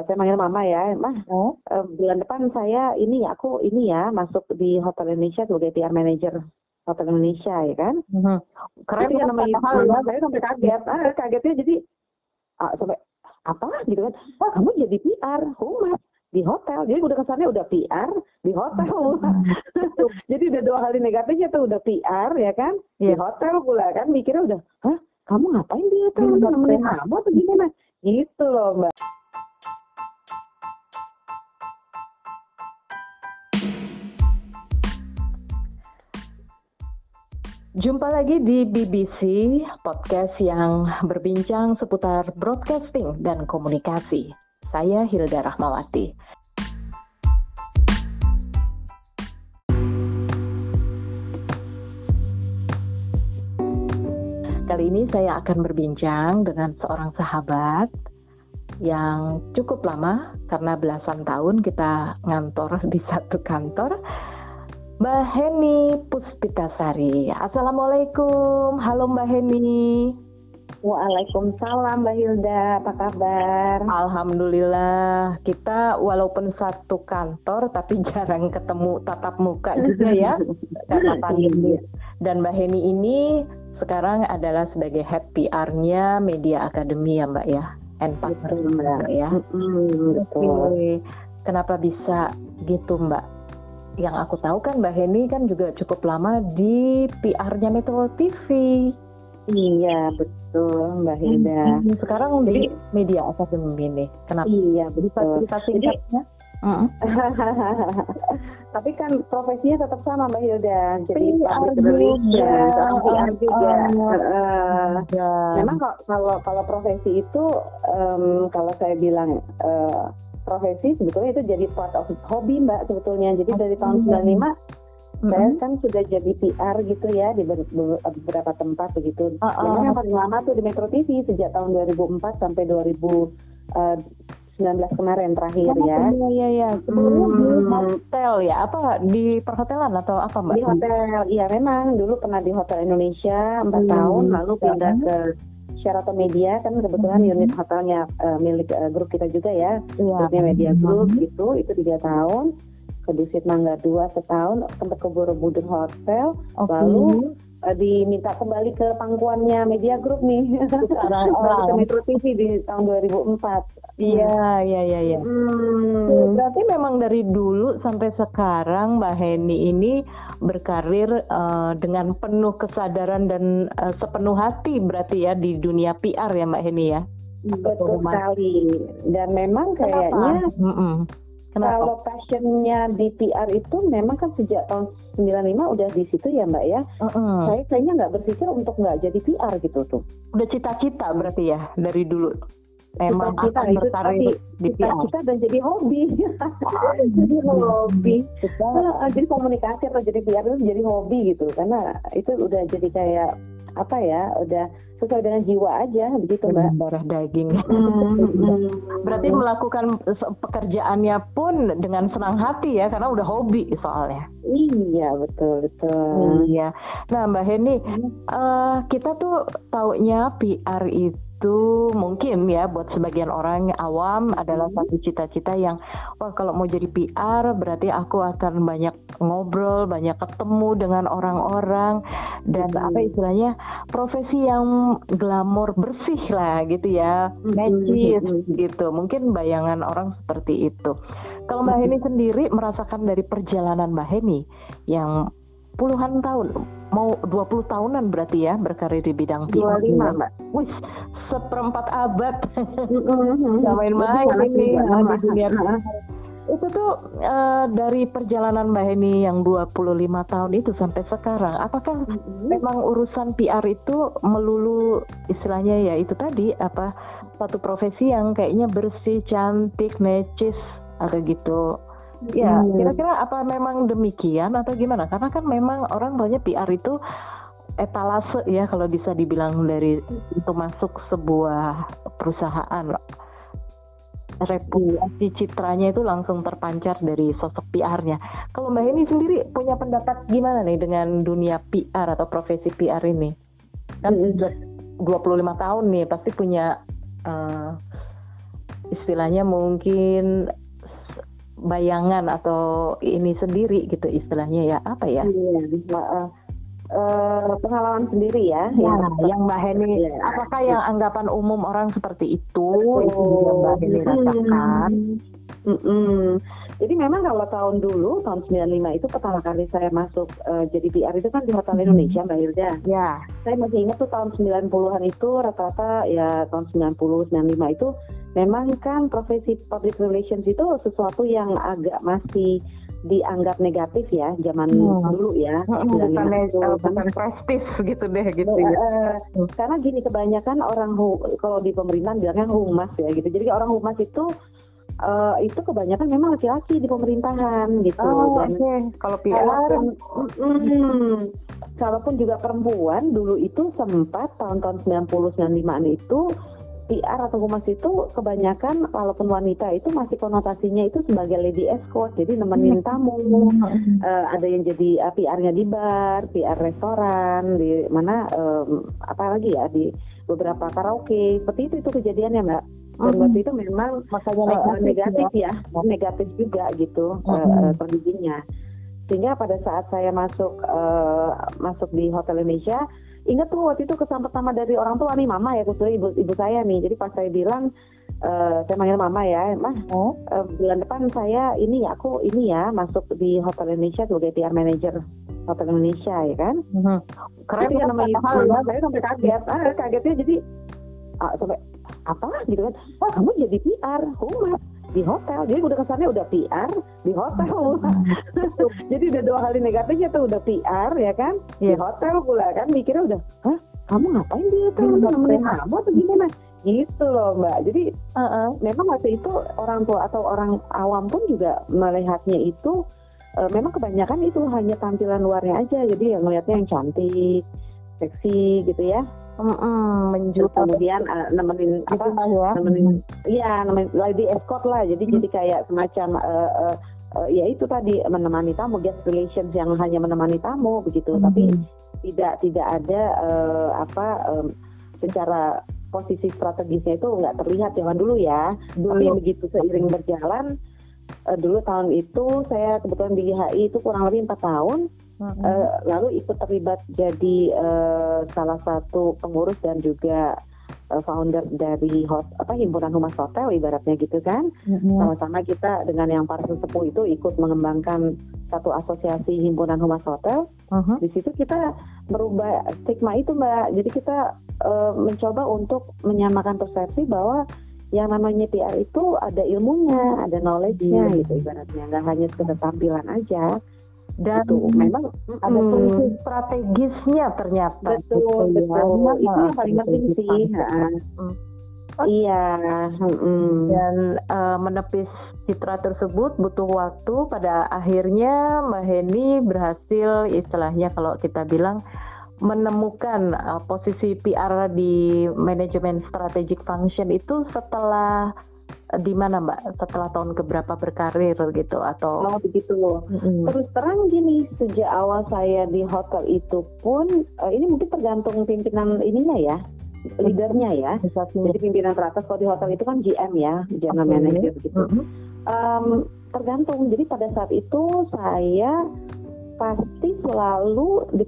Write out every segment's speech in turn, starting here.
uh, saya manggil mama ya, mah oh. uh, bulan depan saya ini ya aku ini ya masuk di Hotel Indonesia sebagai PR manager Hotel Indonesia ya kan. Mm-hmm. Keren ya namanya hal ya, saya sampai kaget, ah kagetnya jadi ah, sampai apa gitu kan, ah, kamu jadi PR, humas di hotel. Jadi udah kesannya udah PR di hotel. Jadi udah dua kali negatifnya tuh udah PR ya kan yeah. di iya. hotel pula kan mikirnya udah, hah kamu ngapain di hotel? Hmm, nemenin kamu atau gimana? Gitu loh mbak. Jumpa lagi di BBC podcast yang berbincang seputar broadcasting dan komunikasi. Saya Hilda Rahmawati. Kali ini saya akan berbincang dengan seorang sahabat yang cukup lama karena belasan tahun kita ngantor di satu kantor. Mbak Heni Puspitasari. Assalamualaikum. Halo Mbak Heni. Waalaikumsalam Mbak Hilda, apa kabar? Alhamdulillah, kita walaupun satu kantor tapi jarang ketemu tatap muka juga ya karena pandemi. Dan Mbak Heni ini sekarang adalah sebagai head PR-nya Media Academy ya Mbak ya, Enpak Mbak ya. Betul. Kenapa bisa gitu Mbak? Yang aku tahu kan Mbak Heni kan juga cukup lama di PR-nya Metro TV. Iya betul Mbak Hilda. Hmm, sekarang di media akademi nih. Kenapa? Iya betul. Bisa singkatnya? Uh-uh. Tapi kan profesinya tetap sama Mbak Hilda. Jadi PR juga, seorang PR juga. Uh, uh, uh, memang kalau kalau profesi itu um, kalau saya bilang uh, profesi sebetulnya itu jadi part of hobi Mbak sebetulnya. Jadi dari tahun 95 Mm-hmm. Saya kan sudah jadi PR gitu ya di beberapa tempat begitu. Uh, uh. Memang yang paling lama tuh di Metro TV sejak tahun 2004 sampai 2019 uh, kemarin terakhir oh, ya. Iya iya iya. Sebelumnya hmm. di hotel ya apa di perhotelan atau apa mbak? Di hotel, iya memang dulu pernah di Hotel Indonesia empat hmm. tahun lalu pindah ke Sheraton Media kan kebetulan hmm. unit hotelnya uh, milik uh, grup kita juga ya, ya. Media Group hmm. itu itu tiga tahun ke Dusit Mangga 2 setahun sempat ke Borobudur Hotel okay. lalu uh, diminta kembali ke pangkuannya Media Group nih sekarang ke Metro TV di tahun 2004 iya iya iya iya hmm. berarti memang dari dulu sampai sekarang Mbak Heni ini berkarir uh, dengan penuh kesadaran dan uh, sepenuh hati berarti ya di dunia PR ya Mbak Heni ya betul sekali dan memang kayaknya Kenapa? Kalau passionnya di PR itu memang kan sejak tahun 95 udah di situ ya Mbak ya. Uh -uh. Saya kayaknya nggak berpikir untuk nggak jadi PR gitu tuh. Udah cita-cita berarti ya dari dulu. Memang cita itu tapi di cita-cita dan jadi hobi. jadi hobi. jadi komunikasi atau jadi PR itu jadi hobi gitu. Karena itu udah jadi kayak apa ya udah sesuai dengan jiwa aja begitu mbak. Darah daging. Mm, berarti melakukan pekerjaannya pun dengan senang hati ya karena udah hobi soalnya. Iya betul betul. Iya. Nah mbak Heni uh, kita tuh taunya PR itu itu mungkin ya buat sebagian orang awam adalah hmm. satu cita-cita yang wah kalau mau jadi PR berarti aku akan banyak ngobrol, banyak ketemu dengan orang-orang dan hmm. apa istilahnya profesi yang glamor bersih lah gitu ya, magic hmm. gitu. Mungkin bayangan orang seperti itu. Kalau Mbak Heni sendiri merasakan dari perjalanan Mbak Heni yang puluhan tahun mau 20 tahunan berarti ya berkarir di bidang PR. 25 Mbak. Wih, seperempat abad. Gak main-main ini di dunia. Itu tuh uh, dari perjalanan Mbak Heni yang 25 tahun itu sampai sekarang, apakah mm-hmm. memang urusan PR itu melulu istilahnya ya itu tadi apa satu profesi yang kayaknya bersih, cantik, necis atau gitu Ya, kira-kira apa memang demikian atau gimana? Karena kan memang orang banyak PR itu etalase ya kalau bisa dibilang dari itu masuk sebuah perusahaan reputasi citranya itu langsung terpancar dari sosok PR-nya. Kalau Mbak Heni sendiri punya pendapat gimana nih dengan dunia PR atau profesi PR ini? Kan hmm. 25 tahun nih pasti punya uh, istilahnya mungkin bayangan atau ini sendiri gitu istilahnya ya apa ya? Iya, uh, uh, pengalaman sendiri ya. Ya, yang, yang Mbak Heni, ya. apakah yang anggapan umum orang seperti itu oh. itu yang Mbak Heni rasakan? Mm -mm. Jadi memang kalau tahun dulu, tahun 95 itu pertama kali saya masuk uh, jadi PR itu kan di Hotel hmm. Indonesia, Mbak Hilda. Ya. Saya masih ingat tuh tahun 90-an itu rata-rata ya tahun 90, 95 itu memang kan profesi public relations itu sesuatu yang agak masih dianggap negatif ya zaman hmm. dulu ya hmm, bukan, uh, bukan prestis gitu deh gitu ya. Uh, karena gini kebanyakan orang kalau di pemerintahan bilangnya humas ya gitu jadi orang humas itu uh, itu kebanyakan memang laki-laki di pemerintahan gitu. Oh, oke. Okay. Kalau PR mm, kalaupun juga perempuan dulu itu sempat tahun-tahun 90 95-an itu PR atau humas itu kebanyakan walaupun wanita itu masih konotasinya itu sebagai lady escort jadi nemenin hmm. tamu. Uh, ada yang jadi uh, PR-nya di bar, PR restoran di mana um, apa lagi ya di beberapa karaoke. Seperti itu itu kejadiannya mbak. Dan waktu itu memang masanya negatif, uh, negatif ya, ya negatif juga gitu uh, uh, kondisinya. Sehingga pada saat saya masuk uh, masuk di Hotel Indonesia ingat tuh waktu itu kesan pertama dari orang tua nih mama ya khususnya ibu ibu saya nih jadi pas saya bilang uh, saya manggil mama ya mah oh. uh, bulan depan saya ini ya aku ini ya masuk di Hotel Indonesia sebagai PR manager Hotel Indonesia ya kan mm-hmm. keren jadi, kan namanya ya. saya sampai kaget ah kagetnya jadi ah, sampai apa gitu kan. Oh kamu jadi PR humas di hotel. Jadi udah kesannya udah PR di hotel jadi udah dua kali negatifnya tuh udah PR ya kan? Yeah. di iya. hotel pula kan mikirnya udah hah kamu ngapain di hotel? Nemenin kamu atau gimana? Gitu loh mbak. Jadi uh -uh. memang waktu itu orang tua atau orang awam pun juga melihatnya itu uh, memang kebanyakan itu hanya tampilan luarnya aja. Jadi yang melihatnya yang cantik seksi gitu ya Mm-mm, menjual. Kemudian uh, nemenin apa? ya? nemenin iya nemenin lady escort lah. Jadi mm. jadi kayak semacam uh, uh, uh, ya itu tadi menemani tamu guest relations yang hanya menemani tamu begitu. Mm. tapi tidak tidak ada uh, apa um, secara posisi strategisnya itu nggak terlihat zaman dulu ya. Dulu. tapi begitu seiring berjalan uh, dulu tahun itu saya kebetulan di HI itu kurang lebih empat tahun hmm. uh, lalu ikut terlibat jadi uh, salah satu pengurus dan juga uh, founder dari host apa himpunan humas hotel ibaratnya gitu kan hmm. sama-sama kita dengan yang para sesepuh itu ikut mengembangkan satu asosiasi himpunan humas hotel uh-huh. di situ kita merubah stigma itu mbak jadi kita uh, mencoba untuk menyamakan persepsi bahwa yang namanya PR itu ada ilmunya, ada knowledge-nya hmm. gitu ibaratnya, nggak hanya sekedar tampilan aja dan itu memang ada hmm. fungsi strategisnya ternyata betul gitu, betul ya. itu yang paling penting sih hmm. iya hmm. dan uh, menepis citra tersebut butuh waktu pada akhirnya Mbak Heni berhasil istilahnya kalau kita bilang menemukan uh, posisi PR di manajemen strategic function itu setelah di mana Mbak? Setelah tahun keberapa berkarir gitu atau? Oh begitu. Mm-hmm. terus terang gini sejak awal saya di hotel itu pun uh, ini mungkin tergantung pimpinan ininya ya leadernya ya. Jadi pimpinan teratas kalau di hotel itu kan GM ya general okay. manager begitu mm-hmm. um, tergantung. Jadi pada saat itu saya pasti selalu di,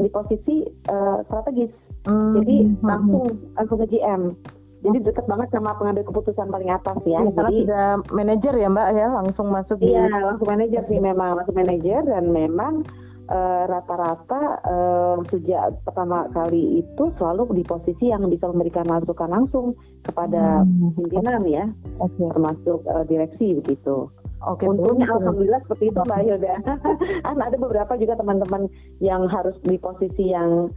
di posisi uh, strategis. Mm-hmm. jadi langsung langsung ke GM jadi dekat banget sama pengambil keputusan paling atas ya. ya Jadi sudah manajer ya Mbak ya langsung masuk. Iya di... langsung manajer sih memang langsung manajer dan memang eh, rata-rata uh, uh, sejak pertama kali itu selalu di posisi yang bisa memberikan masukan langsung kepada hmm. pimpinan ya, okay. termasuk uh, direksi begitu. Oke, untungnya alhamdulillah seperti itu Mbak Hilda. kan ada beberapa juga teman-teman yang harus di posisi yang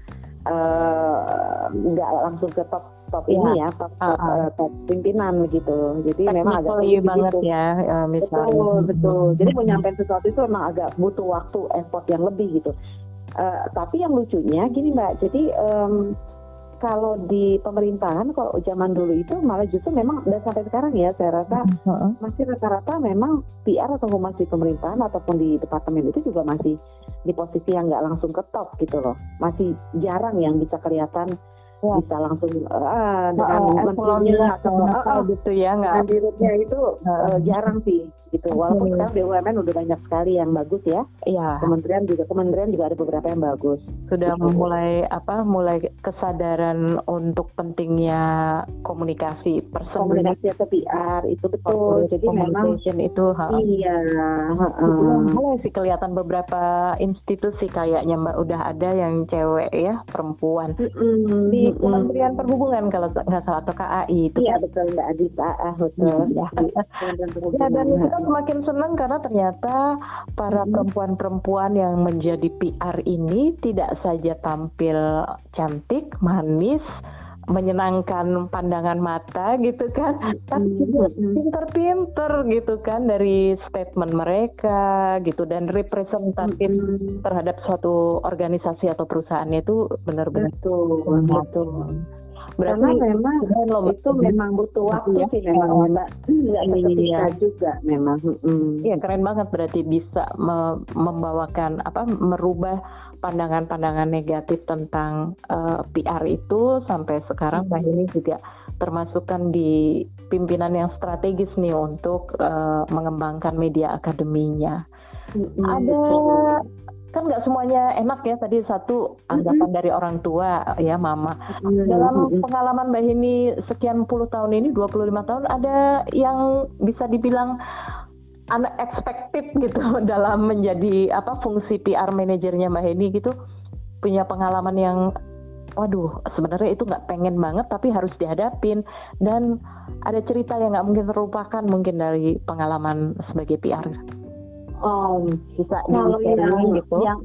nggak uh, langsung ke top top ya. ini ya top, top, uh, uh. top pimpinan gitu jadi Technical memang agak sulit banget gitu. ya uh, misalnya betul betul hmm. jadi menyampaikan sesuatu itu memang agak butuh waktu effort yang lebih gitu uh, tapi yang lucunya gini mbak jadi um, kalau di pemerintahan kalau zaman dulu itu malah justru memang dan sampai sekarang ya saya rasa uh-huh. masih rata-rata memang PR atau humas di pemerintahan ataupun di departemen itu juga masih di posisi yang nggak langsung ke top gitu loh masih jarang yang bisa kelihatan ya. bisa langsung uh, dengan uh, menterinya atau uh, gitu ya nggak? Dirutnya itu uh, jarang sih gitu. Walaupun sekarang BUMN udah banyak sekali yang bagus ya. Iya. Kementerian juga kementerian juga ada beberapa yang bagus. Sudah gitu. mulai apa mulai kesadaran untuk pentingnya komunikasi person komunikasi atau PR itu betul. Jadi memang itu ha, iya uh, mulai sih kelihatan beberapa institusi kayaknya mbak. Udah ada yang cewek ya perempuan. Mm-hmm. di Kementerian Perhubungan kalau nggak salah atau KAI itu. Iya betul mbak Adita. Ah, betul. Ya. ya dan kita semakin senang karena ternyata para perempuan-perempuan yang menjadi PR ini tidak saja tampil cantik, manis, menyenangkan pandangan mata gitu kan tapi juga pinter-pinter gitu kan dari statement mereka gitu dan representatif terhadap suatu organisasi atau perusahaannya itu benar-benar betul. betul Berarti Karena memang loh, itu memang butuh waktu ya, sih memang ya, Mbak. Nggak iya. juga memang. Iya mm. keren banget berarti bisa me membawakan apa merubah pandangan-pandangan negatif tentang uh, eh, PR itu sampai sekarang Mbak ini juga termasukkan di pimpinan yang strategis nih untuk uh, mengembangkan media akademinya. Mm-hmm. Ada kan nggak semuanya enak ya tadi satu anggapan mm-hmm. dari orang tua ya mama mm-hmm. dalam pengalaman Mbak Hini sekian puluh tahun ini 25 tahun ada yang bisa dibilang unexpected gitu dalam menjadi apa fungsi PR manajernya Mbak Heni gitu punya pengalaman yang waduh sebenarnya itu nggak pengen banget tapi harus dihadapin dan ada cerita yang nggak mungkin terlupakan mungkin dari pengalaman sebagai PR um, bisa kalau yang, gitu. yang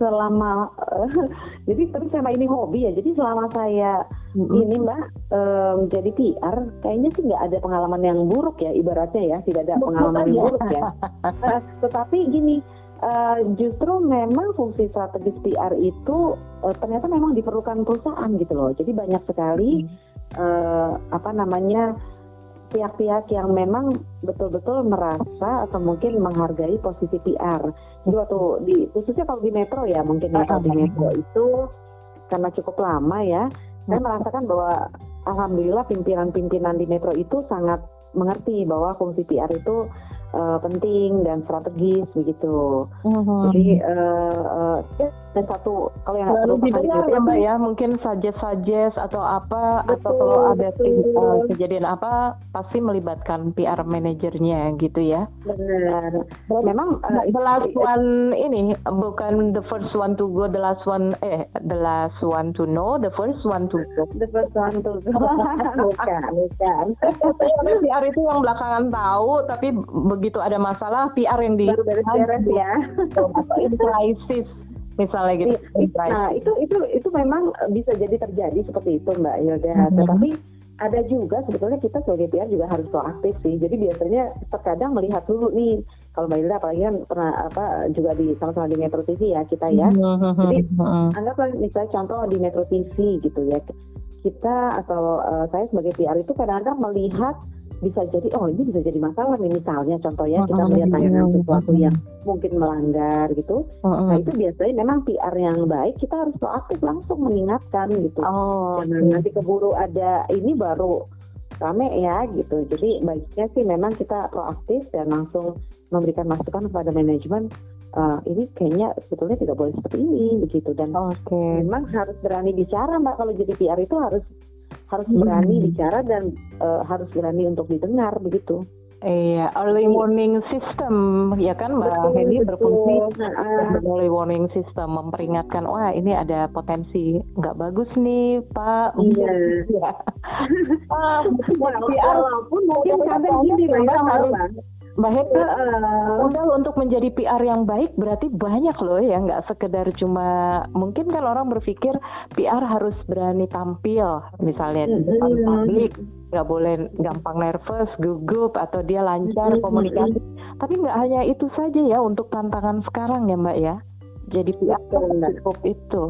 selama uh, jadi tapi sama ini hobi ya. Jadi selama saya mm-hmm. ini mbak um, jadi PR kayaknya sih nggak ada pengalaman yang buruk ya ibaratnya ya. Tidak ada pengalaman yang buruk ya. Uh, tetapi gini uh, justru memang fungsi strategis PR itu uh, ternyata memang diperlukan perusahaan gitu loh. Jadi banyak sekali mm-hmm. uh, apa namanya pihak-pihak yang memang betul-betul merasa atau mungkin menghargai posisi PR. Jadi waktu di khususnya kalau di metro ya mungkin ya kalau di metro itu karena cukup lama ya, saya merasakan bahwa alhamdulillah pimpinan-pimpinan di metro itu sangat mengerti bahwa fungsi PR itu uh, penting dan strategis begitu. Uh-huh. Jadi uh, uh, dan satu kalau yang perlu didengar ya mbak ya mungkin suggest suggest atau apa betul, atau kalau ada uh, kejadian apa pasti melibatkan PR manajernya gitu ya. Benar. Memang uh, the last one ini bukan the first one to go, the last one eh the last one to know, the first one to go. The first one to go. bukan, bukan. PR itu yang belakangan tahu tapi begitu ada masalah PR yang di baru beres ya misalnya gitu. Iya, nah itu itu itu memang bisa jadi terjadi seperti itu Mbak Yoga. Mm -hmm. Tetapi ada juga sebetulnya kita sebagai PR juga harus proaktif sih. Jadi biasanya terkadang melihat dulu nih kalau Mbak Hilda apalagi kan pernah apa juga di sama-sama di Metro TV ya kita ya. Jadi anggaplah misalnya contoh di Metro TV gitu ya. Kita atau uh, saya sebagai PR itu kadang-kadang melihat bisa jadi oh ini bisa jadi masalah nih misalnya contohnya kita melihat tayangan sesuatu yang mungkin melanggar gitu. Nah itu biasanya memang PR yang baik kita harus proaktif langsung mengingatkan gitu. Oh, jangan okay. nanti keburu ada ini baru rame ya gitu. Jadi baiknya sih memang kita proaktif dan langsung memberikan masukan kepada manajemen uh, ini kayaknya sebetulnya tidak boleh seperti ini begitu. Dan okay. memang harus berani bicara mbak kalau jadi PR itu harus harus berani hmm. bicara dan uh, harus berani untuk didengar begitu. Iya, early warning system ya kan Mbak Hedi berfungsi uh, early warning system memperingatkan wah ini ada potensi nggak bagus nih Pak. Iya. ya. ah, walaupun mungkin kadang gini lah harus Mbak Heka, uh, modal untuk menjadi PR yang baik berarti banyak loh ya, nggak sekedar cuma mungkin kan orang berpikir PR harus berani tampil, misalnya di depan publik, nggak boleh gampang nervous, gugup atau dia lancar komunikasi. Tapi nggak hanya itu saja ya untuk tantangan sekarang ya Mbak ya. Jadi PR cukup itu.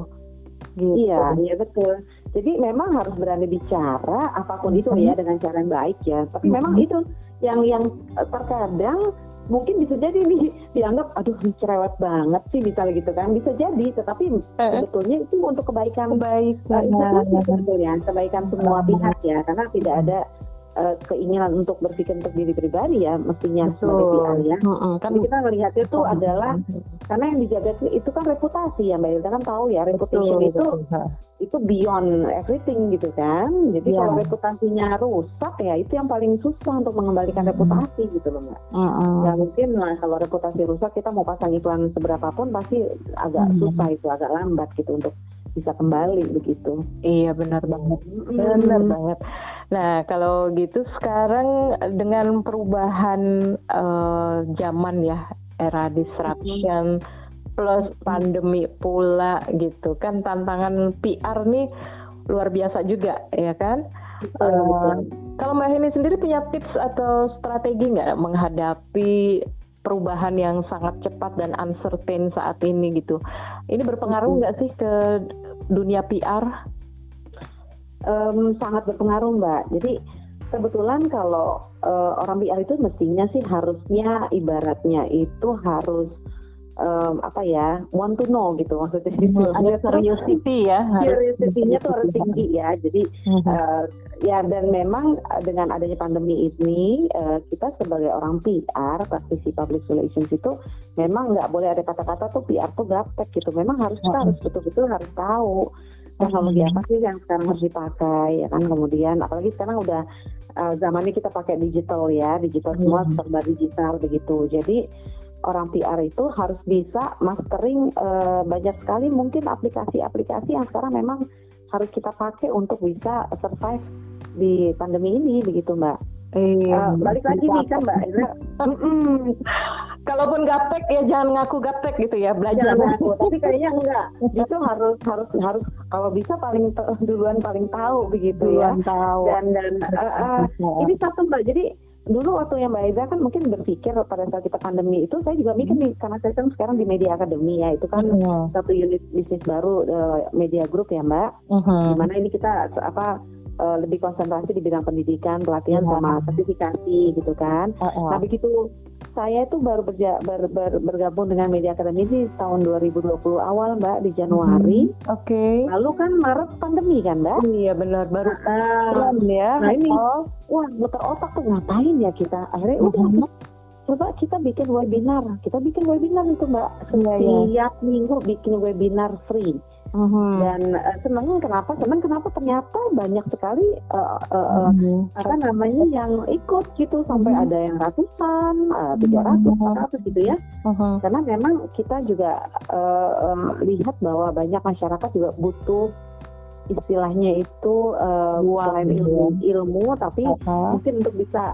Gitu. Iya, iya betul. Jadi memang harus berani bicara apa pun itu ya dengan cara yang baik ya. Tapi memang itu yang yang terkadang mungkin bisa jadi nih dianggap aduh cerewet banget sih misalnya gitu kan. Bisa jadi tetapi eh. sebetulnya itu untuk kebaikan baik uh, sebetulnya. Kebaikan semua pihak ya karena tidak ada uh, keinginan untuk berpikir untuk diri pribadi ya mestinya Betul. sebagai PR ya. Mm-hmm. Kan kita melihatnya itu mm-hmm. adalah karena yang dijaga itu kan reputasi ya Mbak Hilda kan tahu ya reputation Betul. itu itu beyond everything gitu kan. Jadi yeah. kalau reputasinya rusak ya itu yang paling susah untuk mengembalikan mm-hmm. reputasi gitu loh Mbak. Mm-hmm. Ya mungkin lah kalau reputasi rusak kita mau pasang iklan seberapa pun pasti agak mm-hmm. susah itu agak lambat gitu untuk bisa kembali begitu. Iya benar banget, benar mm. banget. Nah, kalau gitu sekarang dengan perubahan uh, zaman ya, era disruption plus pandemi pula gitu kan tantangan PR nih luar biasa juga ya kan. uh, Kalau Mbak Heni sendiri punya tips atau strategi nggak menghadapi perubahan yang sangat cepat dan uncertain saat ini gitu? Ini berpengaruh nggak sih ke dunia PR? um, sangat berpengaruh mbak. Jadi kebetulan kalau uh, orang PR itu mestinya sih harusnya ibaratnya itu harus um, apa ya want to know gitu. Maksudnya hmm, ada curiosity ya curiosity-nya tuh harus tinggi ya. Jadi hmm. uh, ya dan memang dengan adanya pandemi ini uh, kita sebagai orang PR praktisi public relations itu memang nggak boleh ada kata-kata tuh PR tuh gaptek gitu. Memang harus kita hmm. harus betul-betul harus tahu teknologi apa sih yang sekarang harus dipakai ya kan? Kemudian apalagi sekarang udah uh, zamannya kita pakai digital ya digital semua serba digital begitu. Jadi orang PR itu harus bisa mastering uh, banyak sekali mungkin aplikasi-aplikasi yang sekarang memang harus kita pakai untuk bisa survive di pandemi ini begitu mbak Iya. Uh, balik lagi nih kan Mbak Kalaupun gaptek ya jangan ngaku gaptek gitu ya belajar jangan ngaku. Tapi kayaknya enggak. Itu harus harus harus kalau bisa paling duluan paling tahu begitu ya. duluan ya. Tahu. Dan dan uh, uh, ini satu Mbak. Jadi dulu waktu yang Mbak Eza kan mungkin berpikir pada saat kita pandemi itu saya juga mikir nih karena saya kan sekarang di media akademi ya itu kan uh satu unit bisnis baru uh, media group ya Mbak. Uh-huh. Di mana ini kita apa uh, lebih konsentrasi di bidang pendidikan, pelatihan yeah. sama sertifikasi gitu kan. Uh -uh. Nah begitu saya itu baru berja, ber, ber, bergabung dengan media akademi di tahun 2020 awal mbak di Januari. Hmm, Oke. Okay. Lalu kan Maret pandemi kan mbak? Iya benar baru uh, ya. Nah ini, oh. wah muter otak tuh ngapain ya kita? Akhirnya uh -huh. udah coba kita bikin webinar. Kita bikin webinar itu mbak. Setiap ya, ya. minggu bikin webinar free. Uh-huh. Dan uh, senang kenapa? Senang kenapa ternyata banyak sekali uh, uh, uh-huh. apa namanya yang ikut gitu sampai uh-huh. ada yang ratusan, tiga ratus, empat ratus gitu ya. Uh-huh. Karena memang kita juga uh, uh, lihat bahwa banyak masyarakat juga butuh istilahnya itu uh, selain ilmu, ilmu tapi uh-huh. mungkin untuk bisa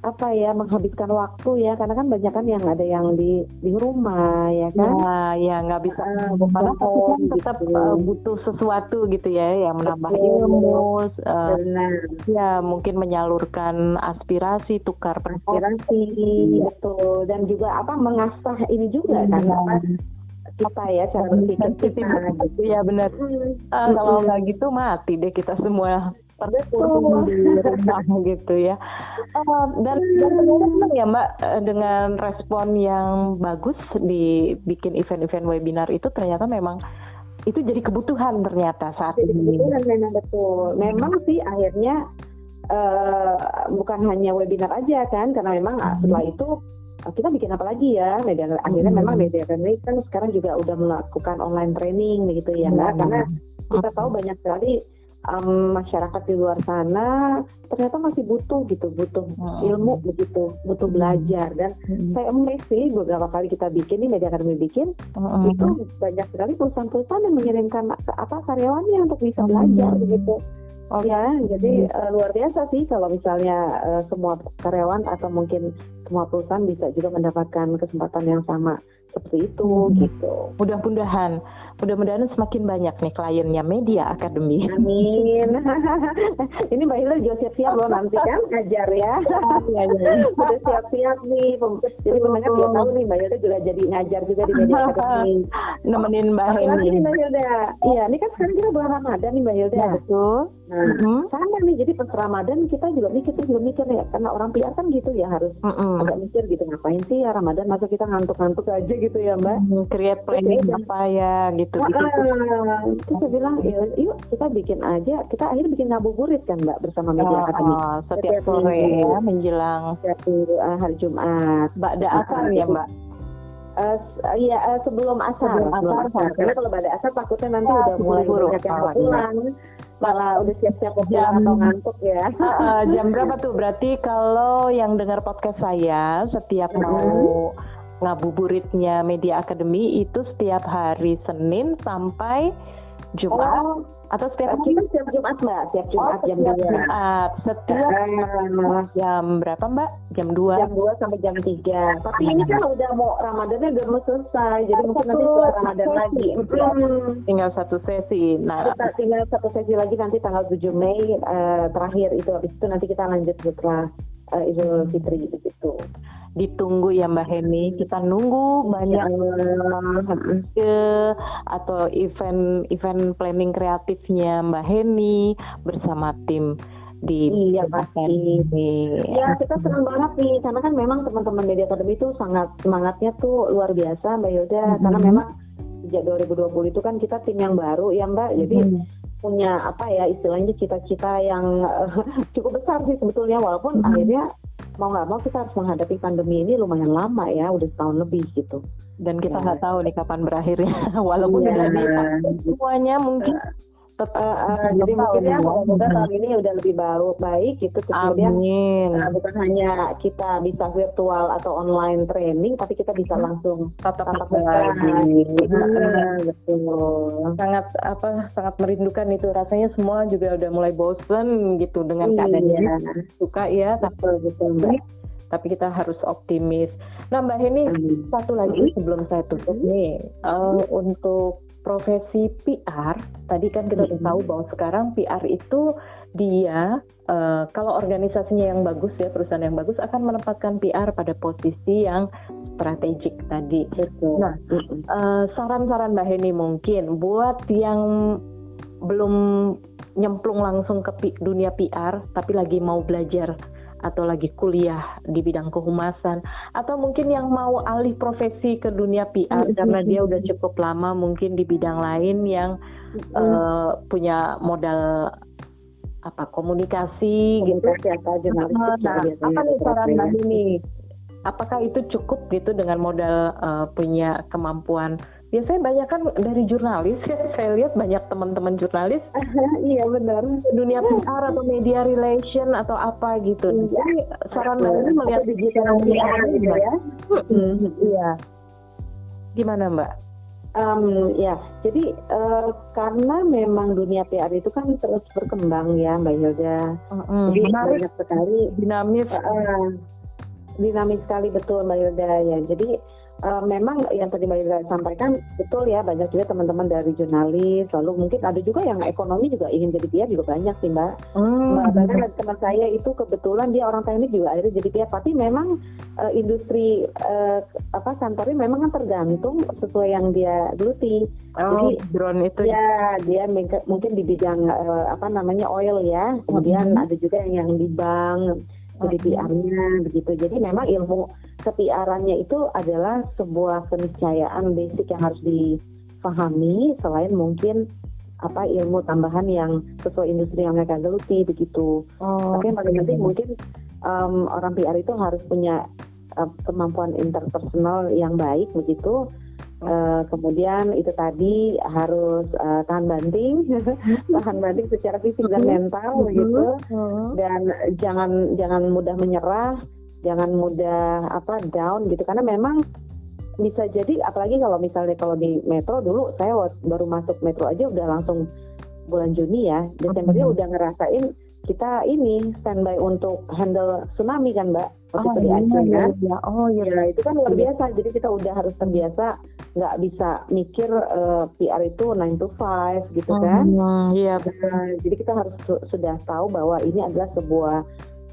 apa ya menghabiskan waktu ya karena kan banyak kan yang ada yang di di rumah ya kan ya ya nggak bisa uh, kan tetap gitu. uh, butuh sesuatu gitu ya yang menambah Betul. ilmu uh, ya mungkin menyalurkan aspirasi tukar aspirasi betul dan juga apa mengasah ini juga kan iya. apa kita ya cara berpikir kita gitu ya benar hmm. uh, kalau nggak gitu mati deh kita semua terkurung di rumah gitu ya. Uh, dan dan senang ya Mbak eh, dengan respon yang bagus di bikin event-event webinar itu ternyata memang itu jadi kebutuhan ternyata saat jadi ini. Kebutuhan memang betul. Memang sih akhirnya uh, bukan hanya webinar aja kan karena memang hmm. setelah itu kita bikin apa lagi ya media akhirnya hmm. memang media training kan sekarang juga udah melakukan online training begitu ya mbak hmm. karena kita tahu banyak sekali um, masyarakat di luar sana ternyata masih butuh gitu, butuh hmm. ilmu begitu, butuh hmm. belajar dan hmm. saya amazed sih beberapa kali kita bikin ini media kami bikin hmm. itu banyak sekali perusahaan-perusahaan yang mengirimkan apa karyawannya untuk bisa belajar hmm. begitu. Oh ya, jadi uh, luar biasa sih kalau misalnya uh, semua karyawan atau mungkin semua perusahaan bisa juga mendapatkan kesempatan yang sama seperti itu hmm. gitu. Mudah-mudahan mudah-mudahan semakin banyak nih kliennya Media Academy. Amin. Ini Mbak Hilda juga siap-siap loh nanti kan ngajar ya. Iya, iya. Udah siap-siap nih. Jadi pemenang juga tahu nih Mbak Hilda juga jadi ngajar juga di Media Academy. Nemenin Mbak Hilda. Mbak Hilda. Iya, ini kan sekarang kita bulan Ramadan nih Mbak Hilda. Ya, betul. Nah, mm-hmm. sama nih. Jadi pas Ramadan kita juga mikir tuh belum mikir ya. Karena orang PR kan gitu ya harus mm-hmm. agak mikir gitu ngapain sih ya Ramadan masa kita ngantuk-ngantuk aja gitu ya Mbak. Mm-hmm. Create planning apa ya gitu gitu. Ah, terus saya bilang ya, yuk kita bikin aja. Kita akhirnya bikin ngabuburit kan Mbak bersama Media oh, Academy. Oh, setiap, setiap sore ya menjelang setiap uh, hari Jumat. Mbak ada asar ya Mbak? Uh, iya uh, sebelum asar. Sebelum asar. asar. Karena kalau pada asar takutnya nanti oh, udah mulai banyak yang pulang. Iya malah udah siap-siap jam atau ngantuk ya. Uh, jam berapa tuh? Berarti kalau yang dengar podcast saya setiap mm -hmm. mau ngabuburitnya Media Academy itu setiap hari Senin sampai Jumat oh, atau setiap hari setiap Jumat mbak. Setiap Jumat oh, jam dua. Jumat. Setiap uh, jam berapa mbak? Jam dua. Jam dua sampai jam tiga. Tapi ini kan udah mau Ramadannya udah mau selesai. Jadi mungkin nanti setelah Ramadan lagi. Hmm. tinggal satu sesi. Nah kita tinggal satu sesi lagi nanti tanggal 7 Mei uh, terakhir itu. Habis itu nanti kita lanjut setelah uh, Idul Fitri gitu ditunggu ya Mbak Heni. Kita nunggu banyak ke atau event event planning kreatifnya Mbak Heni bersama tim di iya pasti ya kita senang banget nih karena kan memang teman-teman media akademi itu sangat semangatnya tuh luar biasa mbak Yoda mm -hmm. karena memang sejak 2020 itu kan kita tim yang baru ya mbak jadi mm -hmm. Punya apa ya istilahnya cita-cita yang uh, cukup besar sih sebetulnya walaupun mm -hmm. akhirnya mau nggak mau kita harus menghadapi pandemi ini lumayan lama ya, udah setahun lebih gitu. Dan kita ya. nggak ya. tahu nih kapan berakhirnya, walaupun ya. semuanya mungkin tetap uh, jadi mungkin ya semoga tahun ini udah lebih baik baik gitu kemudian Amin. Uh, bukan hanya kita bisa virtual atau online training tapi kita bisa hmm. langsung tatap muka lagi. Betul. Sangat apa sangat merindukan itu. Rasanya semua juga udah mulai bosen gitu dengan iya. keadaannya suka ya betul betul mbak. Tapi kita harus optimis. Nah Mbak Heni, hmm. satu lagi sebelum saya tutup nih, uh, untuk profesi PR, tadi kan kita sudah tahu bahwa sekarang PR itu dia uh, kalau organisasinya yang bagus ya perusahaan yang bagus akan menempatkan PR pada posisi yang strategik tadi. Betul. Nah, uh, saran-saran Mbak Heni mungkin buat yang belum nyemplung langsung ke dunia PR tapi lagi mau belajar atau lagi kuliah di bidang kehumasan atau mungkin yang mau alih profesi ke dunia PR mm -hmm. karena dia udah cukup lama mungkin di bidang lain yang mm -hmm. uh, punya modal apa komunikasi, gitu. komunikasi gitu. Apa, nah, nah, apa nih saran Mbak ini? Apakah itu cukup gitu dengan modal uh, punya kemampuan biasanya banyak kan dari jurnalis ya saya lihat banyak teman-teman jurnalis. Iya benar. Dunia PR atau media relation atau apa gitu. Iya. jadi saran saya melihat digital media gitu ya? Hmm, iya. Gimana mbak? Um, ya, jadi uh, karena memang dunia PR itu kan terus berkembang ya, Mbak Yoga. Mm-hmm. Jadi banyak sekali. Dinamis, uh, dinamis sekali betul Mbak Yoga ya. Jadi uh, memang yang tadi Mbak Ira sampaikan betul ya banyak juga teman-teman dari jurnalis lalu mungkin ada juga yang ekonomi juga ingin jadi PR juga banyak sih Mbak. Hmm. Bahkan teman saya itu kebetulan dia orang teknik juga akhirnya jadi PR tapi memang uh, industri uh, apa kantornya memang kan tergantung sesuai yang dia geluti. Oh, jadi drone itu. Ya dia mungkin di bidang uh, apa namanya oil ya. Kemudian hmm. ada juga yang, yang di bank jadi PR-nya begitu. Jadi memang ilmu kepiarannya itu adalah sebuah keniscayaan basic yang harus difahami selain mungkin apa ilmu tambahan yang sesuai industri yang mereka geluti begitu. Oh, Tapi yang paling penting mungkin um, orang PR itu harus punya uh, kemampuan interpersonal yang baik begitu. Uh, kemudian itu tadi harus uh, tahan banting, tahan banting secara fisik dan mental begitu, dan jangan jangan mudah menyerah, jangan mudah apa down gitu. Karena memang bisa jadi apalagi kalau misalnya kalau di metro dulu saya baru masuk metro aja udah langsung bulan Juni ya. Desembernya udah ngerasain kita ini standby untuk handle tsunami kan mbak? Waktu oh, itu di Aceh iya, kan? iya. oh iya ya, itu kan luar biasa. Jadi kita udah harus terbiasa nggak bisa mikir uh, eh, PR itu 9 to 5 gitu oh, kan iya benar jadi kita harus su sudah tahu bahwa ini adalah sebuah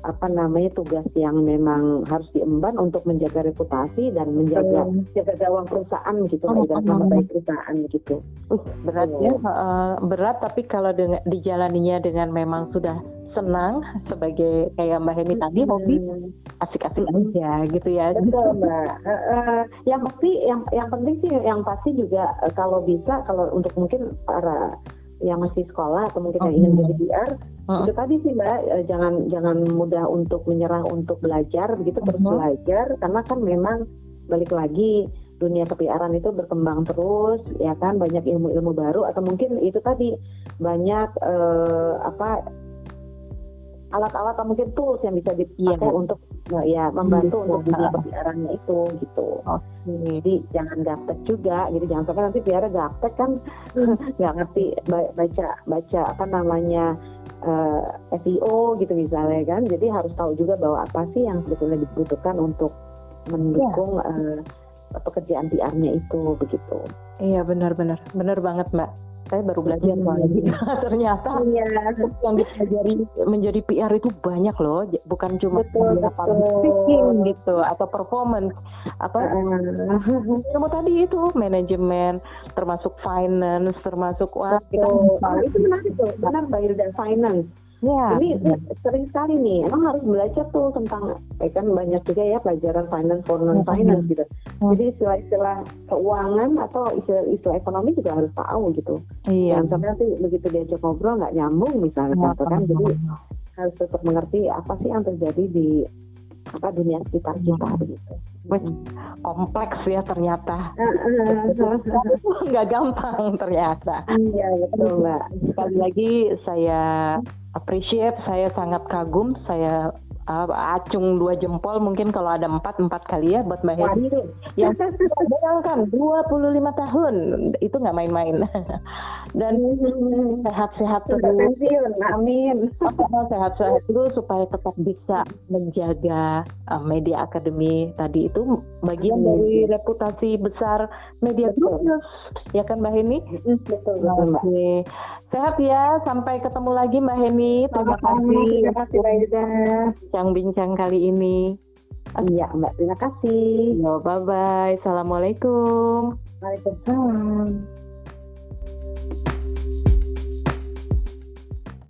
apa namanya tugas yang memang harus diemban untuk menjaga reputasi dan menjaga hmm. jaga gawang perusahaan gitu oh, tidak nama baik perusahaan gitu. Uh, berat ya, uh, berat tapi kalau dengan dijalaninya dengan memang sudah senang sebagai kayak Mbak Heni tadi hmm. hobi asik-asik aja gitu ya. Betul Mbak. Uh, uh, yang pasti yang yang penting sih yang pasti juga uh, kalau bisa kalau untuk mungkin para yang masih sekolah atau mungkin yang ingin jadi PR uh-huh. itu tadi sih mbak eh, jangan jangan mudah untuk menyerah untuk belajar begitu terus uh-huh. belajar karena kan memang balik lagi dunia kepiaran itu berkembang terus ya kan banyak ilmu-ilmu baru atau mungkin itu tadi banyak uh, apa alat-alat atau mungkin tools yang bisa dipakai iya, untuk nah, ya membantu hmm, untuk dunia peliharannya itu gitu. Okay. Jadi jangan gaptek juga, gitu jangan sampai nanti piara gaptek kan nggak ngerti baca baca apa namanya uh, eh, SEO gitu misalnya kan. Jadi harus tahu juga bahwa apa sih yang sebetulnya dibutuhkan untuk mendukung yeah. uh, pekerjaan PR-nya itu begitu. Iya benar-benar benar banget mbak saya baru belajar lagi hmm. ternyata iya. yang dipelajari menjadi PR itu banyak loh. Bukan cuma betul, speaking gitu atau performance apa uh. ilmu tadi itu manajemen termasuk finance termasuk wah kita itu menarik tuh. Benar bayar dan finance Ya. Ini sering sekali nih, emang harus belajar tuh tentang, eh kan banyak juga ya pelajaran finance for non finance gitu. Hmm. Jadi istilah-istilah keuangan atau istilah-istilah ekonomi juga harus tahu gitu. Iya. Dan sampai nanti begitu diajak ngobrol nggak nyambung misalnya, ya, kan. Jadi harus tetap mengerti apa sih yang terjadi di apa dunia sekitar kita begitu. kompleks ya ternyata. Nggak gampang ternyata. Iya betul mbak. Sekali lagi saya appreciate, saya sangat kagum, saya uh, acung dua jempol mungkin kalau ada empat empat kali ya buat Mbak Hedi. Yang bayangkan 25 tahun. Itu nggak main-main. Dan sehat-sehat terus. amin. Sehat-sehat terus supaya tetap bisa menjaga uh, media akademi tadi itu bagian hmm. dari reputasi besar media grup ya kan Mbak Heni? Betul betul Mbak sehat ya sampai ketemu lagi Mbak Heni terima kasih terima kasih Mbak Ida bincang-bincang kali ini. Iya Mbak, terima kasih. Yo, bye-bye. Assalamualaikum. Waalaikumsalam.